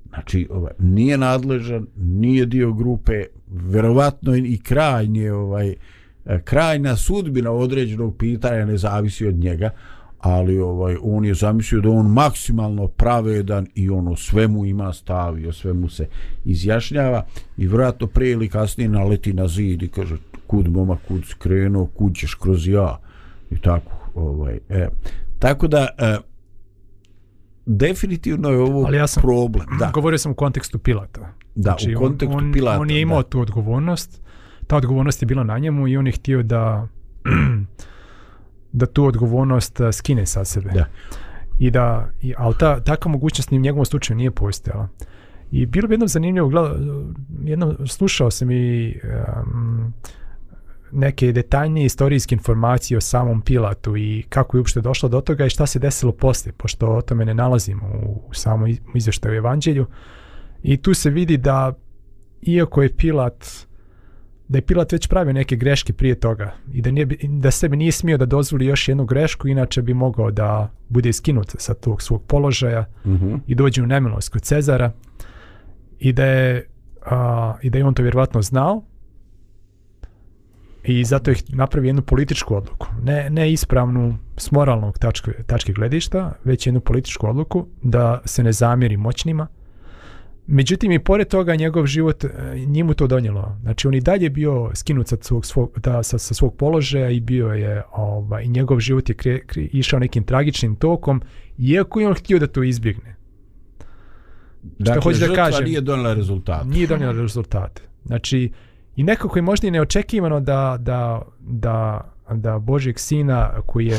znači ovaj, nije nadležan nije dio grupe verovatno i krajnje ovaj, eh, krajna sudbina određenog pitanja ne zavisi od njega ali ovaj on je zamislio da on maksimalno pravedan i ono sve mu ima stav i o svemu se izjašnjava i vratno prije ili kasnije naleti na zid i kaže kud moma kud skreno kud ćeš kroz ja i tako ovaj e. tako da e, definitivno je ovo ali ja sam, problem da. govorio sam u kontekstu Pilata da znači, u kontekstu on, Pilata on, on je imao da. tu odgovornost ta odgovornost je bila na njemu i on je htio da da tu odgovornost eh, skine sa sebe. Da. I da, i, ali ta, takva mogućnost ni u njegovom slučaju nije postojala. I bilo bi jednom zanimljivo, jednom slušao sam i um, neke detaljnije istorijske informacije o samom Pilatu i kako je uopšte došlo do toga i šta se desilo poslije, pošto o tome ne nalazimo u, u samom izveštaju u Evanđelju. I tu se vidi da, iako je Pilat uh, da je pilot već pravio neke greške prije toga i da, nije, da sebi nije smio da dozvoli još jednu grešku, inače bi mogao da bude iskinut sa tog svog položaja mm -hmm. i dođe u nemilost kod Cezara i da je, a, i da je on to vjerovatno znao i zato ih napravi jednu političku odluku. Ne, ne ispravnu s moralnog tačke, tačke gledišta, već jednu političku odluku da se ne zamjeri moćnima, mm Međutim, i pored toga njegov život e, njemu to donijelo. Znači, on i dalje bio skinut sa svog, svog, da, sa, sa svog položaja i bio je, ovaj, i njegov život je kre, kre, išao nekim tragičnim tokom, iako je on htio da to izbjegne. Dakle, Što hoću da kažem, nije donijela rezultate. Nije donijela rezultate. Znači, i nekako je možda i neočekivano da, da, da, da Božijeg sina koji je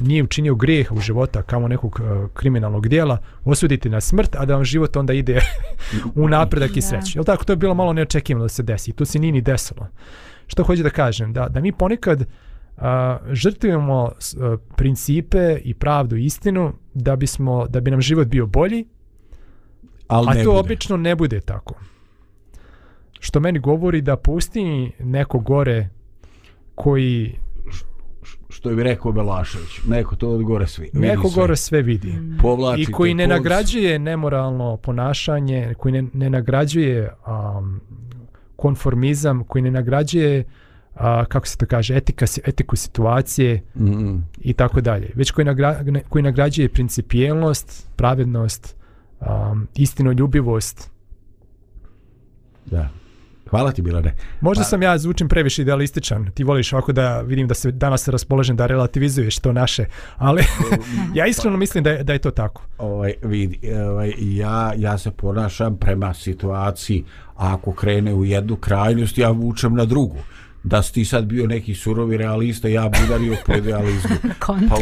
nije učinio greh u života kamo nekog uh, kriminalnog dijela osuditi na smrt, a da vam život onda ide u napredak i sreću. Je tako? To je bilo malo neočekivano da se desi. To se nije ni desilo. Što hoću da kažem? Da, da mi ponekad uh, žrtvujemo uh, principe i pravdu i istinu da, bismo, da bi nam život bio bolji, Ali a to bude. obično ne bude tako. Što meni govori da pustinji neko gore koji što bi rekao Belašević. Neko to od gore svi. Neko sve. gore sve vidi. Mm. Povlači I koji ne nagrađuje nemoralno ponašanje, koji ne, ne nagrađuje um, konformizam, koji ne nagrađuje uh, kako se to kaže, etika, etiku situacije i tako dalje. Već koji, nagra, ne, koji nagrađuje principijelnost, pravednost, um, istinoljubivost. Da. Yeah. Hvala ti Milane. Možda pa... sam ja zvučim previše idealističan. Ti voliš ovako da vidim da se danas raspoložen da relativizuješ to naše, ali ja iskreno pa... mislim da je, da je to tako. Ovaj vidi, ovaj ja ja se ponašam prema situaciji, ako krene u jednu krajnost, ja vučem na drugu. Da si ti sad bio neki surovi realista, ja bi udario po idealizmu. pa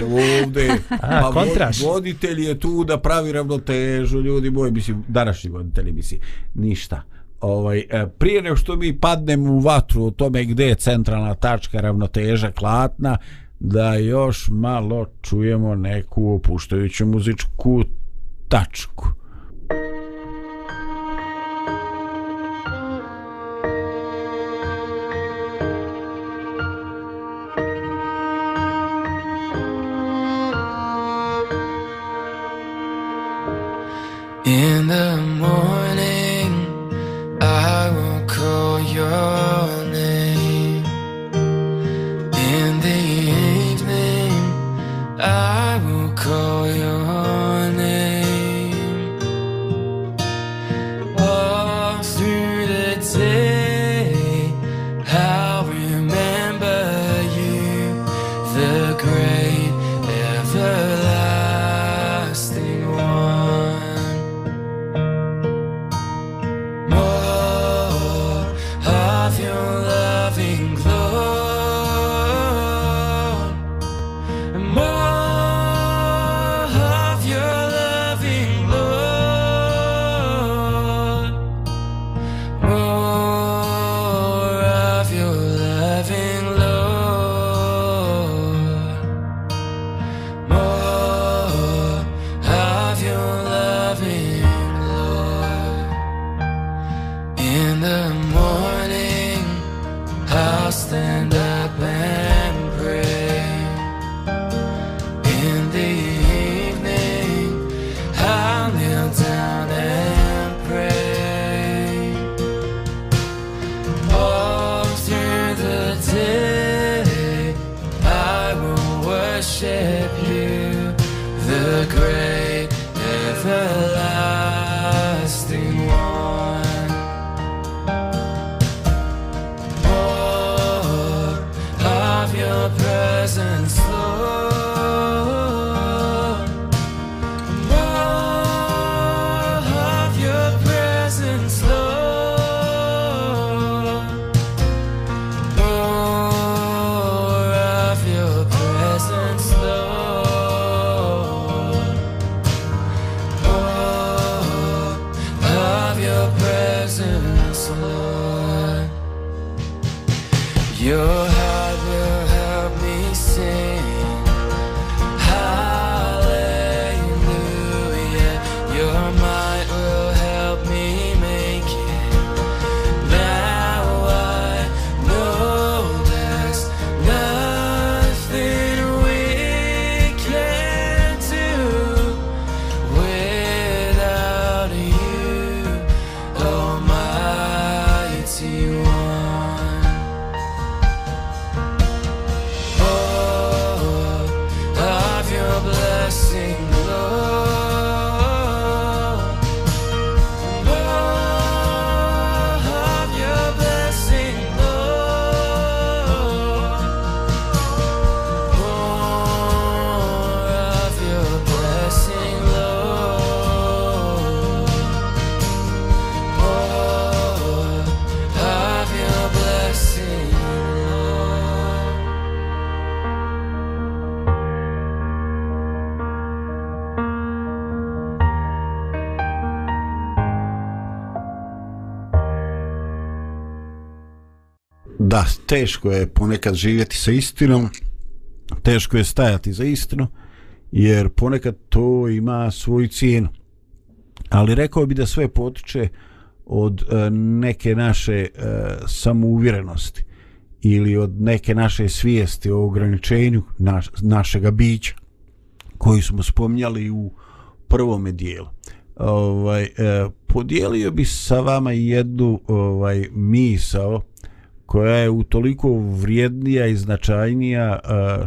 ovde, A, pa kontraš. voditelj je tu da pravi ravnotežu, ljudi moji, mislim, današnji voditelji, mislim, ništa ovaj, e, prije nego što mi padnemo u vatru o tome gde je centralna tačka ravnoteža klatna, da još malo čujemo neku opuštajuću muzičku tačku. da, teško je ponekad živjeti sa istinom, teško je stajati za istinu, jer ponekad to ima svoju cijenu. Ali rekao bi da sve potiče od e, neke naše e, samouvjerenosti ili od neke naše svijesti o ograničenju naš, našega bića koji smo spomnjali u prvome dijelu. Ovaj, eh, podijelio bi sa vama jednu ovaj, misao koja je utoliko vrijednija i značajnija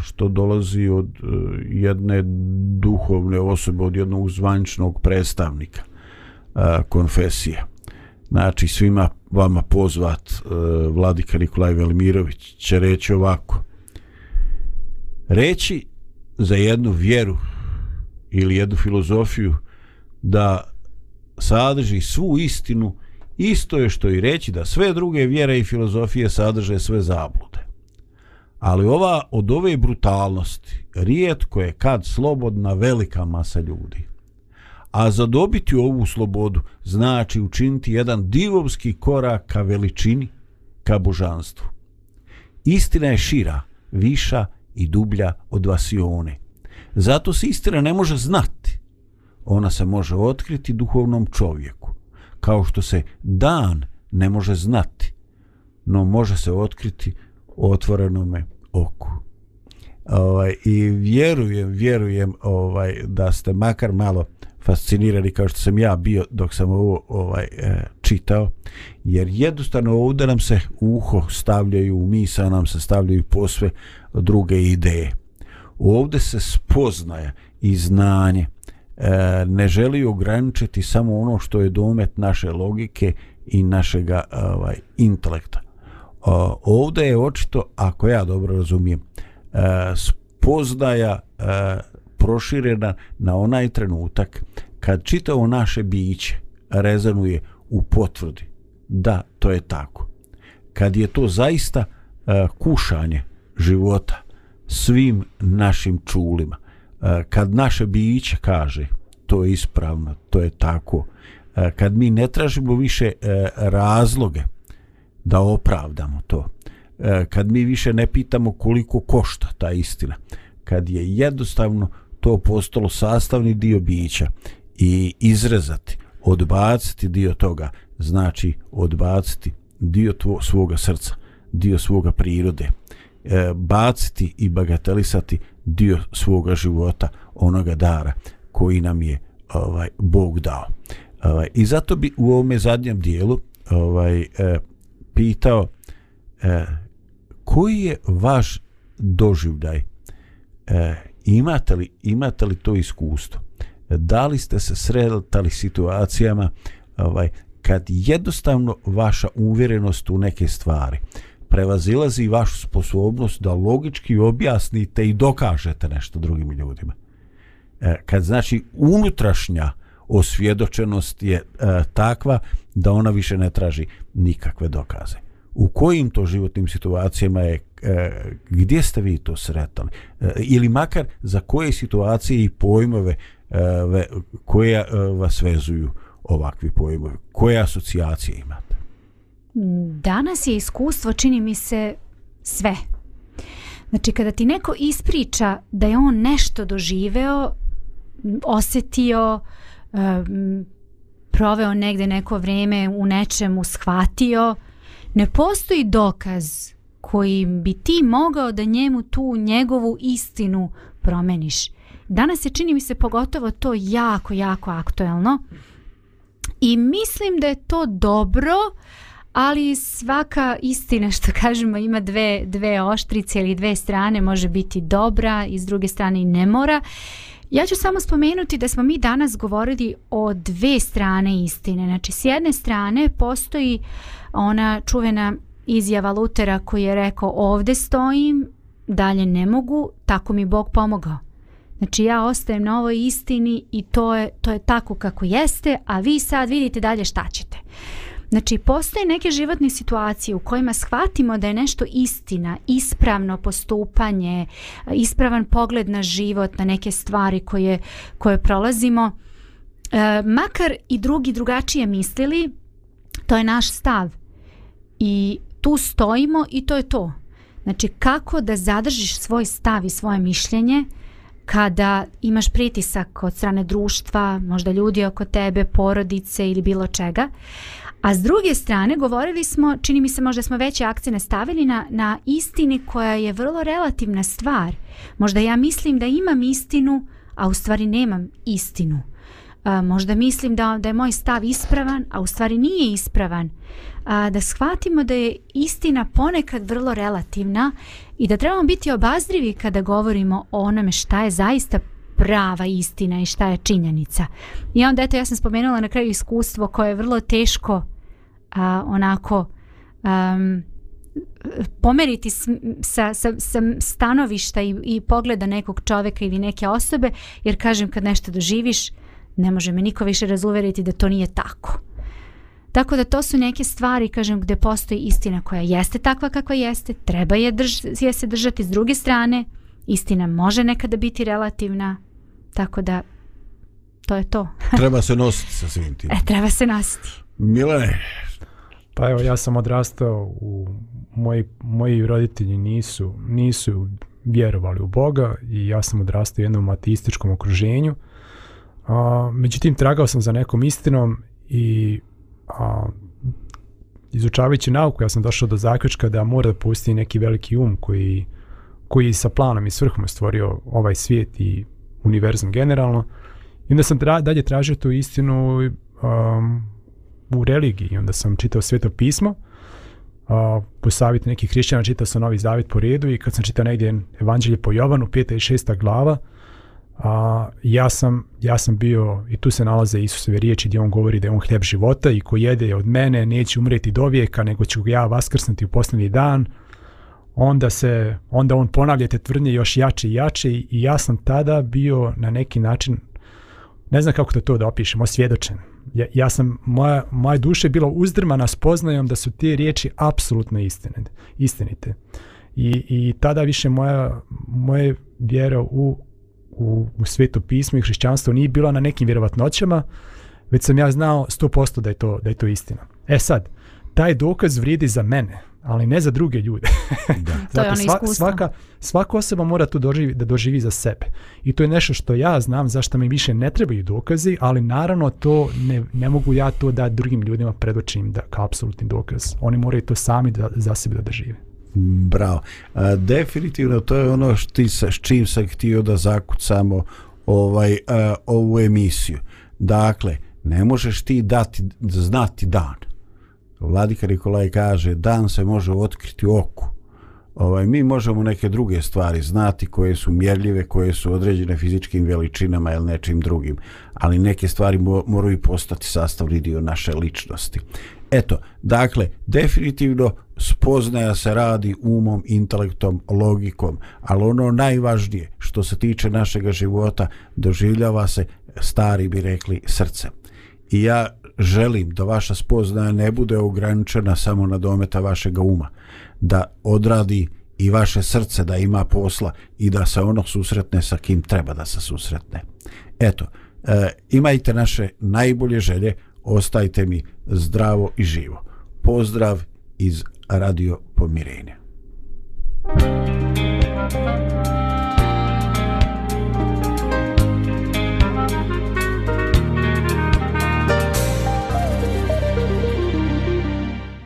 što dolazi od e, jedne duhovne osobe, od jednog zvančnog predstavnika konfesije. Znači, svima vama pozvat e, Vladika Nikolaj Velimirović će reći ovako. Reći za jednu vjeru ili jednu filozofiju da sadrži svu istinu isto je što i reći da sve druge vjere i filozofije sadrže sve zablude. Ali ova od ove brutalnosti rijetko je kad slobodna velika masa ljudi. A zadobiti ovu slobodu znači učiniti jedan divovski korak ka veličini, ka božanstvu. Istina je šira, viša i dublja od vasione. Zato se istina ne može znati. Ona se može otkriti duhovnom čovjeku kao što se dan ne može znati, no može se otkriti u otvorenome oku. Ovaj, I vjerujem, vjerujem ovaj, da ste makar malo fascinirani kao što sam ja bio dok sam ovo ovaj, e, čitao, jer jednostavno ovdje nam se uho stavljaju, u misa nam se stavljaju posve druge ideje. Ovdje se spoznaje i znanje e, ne želi ograničiti samo ono što je domet naše logike i našega ovaj, intelekta. E, ovdje je očito, ako ja dobro razumijem, e, spoznaja e, proširena na onaj trenutak kad čitavo naše biće rezanuje u potvrdi da to je tako. Kad je to zaista e, kušanje života svim našim čulima. Eh, kad naše biće kaže to je ispravno, to je tako, eh, kad mi ne tražimo više eh, razloge da opravdamo to, kad mi više ne pitamo koliko košta ta istina, kad je jednostavno to postalo sastavni dio bića i izrezati, odbaciti dio toga, znači odbaciti dio tvo, svoga srca, dio svoga prirode, baciti i bagatelisati dio svoga života onoga dara koji nam je ovaj Bog dao. Ovaj i zato bi u ovome zadnjem dijelu ovaj eh, pitao eh, koji je vaš doživljaj? Eh, imate li imate li to iskustvo? Da li ste se sretali situacijama ovaj kad jednostavno vaša uvjerenost u neke stvari eh, prevazilazi vašu sposobnost da logički objasnite i dokažete nešto drugim ljudima. E, kad znači unutrašnja osvjedočenost je e, takva da ona više ne traži nikakve dokaze. U kojim to životnim situacijama je, e, gdje ste vi to sretali? E, ili makar za koje situacije i pojmove e, koje e, vas vezuju ovakvi pojmovi? Koje asocijacije imate? danas je iskustvo čini mi se sve. Znači kada ti neko ispriča da je on nešto doživeo, osetio, eh, proveo negde neko vreme u nečemu, shvatio, ne postoji dokaz koji bi ti mogao da njemu tu njegovu istinu promeniš. Danas se čini mi se pogotovo to jako, jako aktuelno i mislim da je to dobro uh, ali svaka istina što kažemo ima dve, dve oštrice ili dve strane, može biti dobra i s druge strane i ne mora. Ja ću samo spomenuti da smo mi danas govorili o dve strane istine. Znači, s jedne strane postoji ona čuvena izjava Lutera koji je rekao ovde stojim, dalje ne mogu, tako mi Bog pomogao. Znači ja ostajem na ovoj istini i to je, to je tako kako jeste, a vi sad vidite dalje šta ćete. Uh, Znači, postoje neke životne situacije u kojima shvatimo da je nešto istina, ispravno postupanje, ispravan pogled na život, na neke stvari koje, koje prolazimo. E, makar i drugi drugačije mislili, to je naš stav. I tu stojimo i to je to. Znači, kako da zadržiš svoj stav i svoje mišljenje kada imaš pritisak od strane društva, možda ljudi oko tebe, porodice ili bilo čega, A s druge strane govorili smo, čini mi se možda smo veće akcije stavili na, na istini koja je vrlo relativna stvar. Možda ja mislim da imam istinu, a u stvari nemam istinu. A, možda mislim da, da je moj stav ispravan, a u stvari nije ispravan. A, da shvatimo da je istina ponekad vrlo relativna i da trebamo biti obazrivi kada govorimo o onome šta je zaista prava istina i šta je činjenica. I onda eto ja sam spomenula na kraju iskustvo koje je vrlo teško a, onako um, pomeriti sa, sa, sa stanovišta i, i pogleda nekog čoveka ili neke osobe, jer kažem kad nešto doživiš, ne može me niko više razuveriti da to nije tako. Tako da to su neke stvari, kažem, gde postoji istina koja jeste takva kakva jeste, treba je, drž, je se držati s druge strane, istina može nekada biti relativna, Tako da, to je to. treba se nositi sa svim tim. E, treba se nositi. Mile. Pa evo, ja sam odrastao u... Moji, moji roditelji nisu, nisu vjerovali u Boga i ja sam odrastao u jednom ateističkom okruženju. A, međutim, tragao sam za nekom istinom i a, izučavajući nauku, ja sam došao do zaključka da mora da postoji neki veliki um koji, koji sa planom i svrhom stvorio ovaj svijet i univerzum generalno. I onda sam tra, dalje tražio tu istinu um, u religiji. Onda sam čitao sveto pismo, uh, po savjetu nekih hrišćana čitao sam Novi Zavit po redu i kad sam čitao negdje Evanđelje po Jovanu, peta i šesta glava, a, uh, ja, sam, ja sam bio, i tu se nalaze Isuseve riječi gdje on govori da je on hljeb života i ko jede od mene neće umreti do vijeka, nego ću ga ja vaskrsnuti u posljednji dan, uh, onda se onda on ponavlja te tvrdnje još jači i jači i ja sam tada bio na neki način ne znam kako to to da opišem osvjedočen ja, ja sam moja moja duša je bila uzdrmana spoznajom da su te riječi apsolutno istine istinite i i tada više moja moje vjera u u, u sveto pismo i hrišćanstvo nije bila na nekim vjerovatnoćama već sam ja znao 100% da je to da je to istina e sad taj dokaz vrijedi za mene, ali ne za druge ljude. Da. Zato, to je ono svaka, svaka, svaka osoba mora tu doživi, da doživi za sebe. I to je nešto što ja znam zašto mi više ne trebaju dokazi, ali naravno to ne, ne mogu ja to da drugim ljudima predočim da, kao apsolutni dokaz. Oni moraju to sami da, za sebe da dožive. Bravo. A, definitivno to je ono što ti sa, s čim sam htio da zakucamo ovaj, a, ovu emisiju. Dakle, ne možeš ti dati, znati dan. Vladika Nikolaj kaže dan se može otkriti u oku. Ovaj, mi možemo neke druge stvari znati koje su mjerljive, koje su određene fizičkim veličinama ili nečim drugim, ali neke stvari moraju postati sastavni dio naše ličnosti. Eto, dakle, definitivno spoznaja se radi umom, intelektom, logikom, ali ono najvažnije što se tiče našeg života doživljava se, stari bi rekli, srce. I ja želim da vaša spoznaja ne bude ograničena samo na dometa vašega uma, da odradi i vaše srce da ima posla i da se ono susretne sa kim treba da se susretne. Eto, e, imajte naše najbolje želje, ostajte mi zdravo i živo. Pozdrav iz Radio Pomirenja. Thank you.